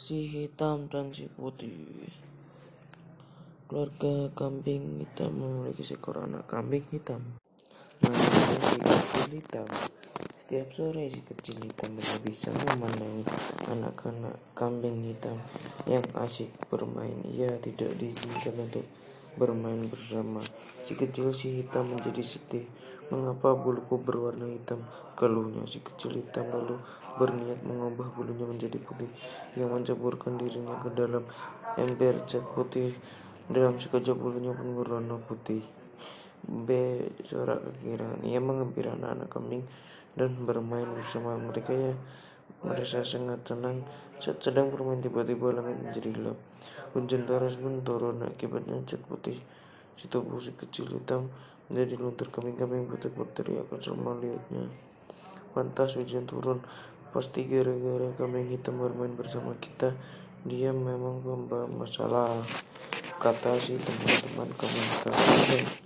si hitam dan si putih. Keluarga kambing hitam memiliki seekor anak kambing hitam. Namanya si kecil hitam. Setiap sore si kecil hitam bisa memandang anak-anak kambing hitam yang asyik bermain. Ia tidak diizinkan untuk bermain bersama. Si kecil si hitam menjadi sedih. Mengapa buluku berwarna hitam? Keluhnya si kecil hitam lalu berniat mengubah bulunya menjadi putih. Ia menceburkan dirinya ke dalam ember cat putih. Dalam sekejap bulunya pun berwarna putih. B. Sorak kekiraan. Ia mengembirakan anak kambing dan bermain bersama mereka ya merasa sangat senang. Saat sedang bermain tiba-tiba langit menjadi gelap. Hujan deras pun turun akibatnya cat putih si tubuh kecil hitam menjadi luntur kambing-kambing putih berteriak kesal melihatnya pantas hujan turun. Pasti gara-gara kambing hitam bermain bersama kita dia memang membawa masalah kata si teman-teman kambing hitam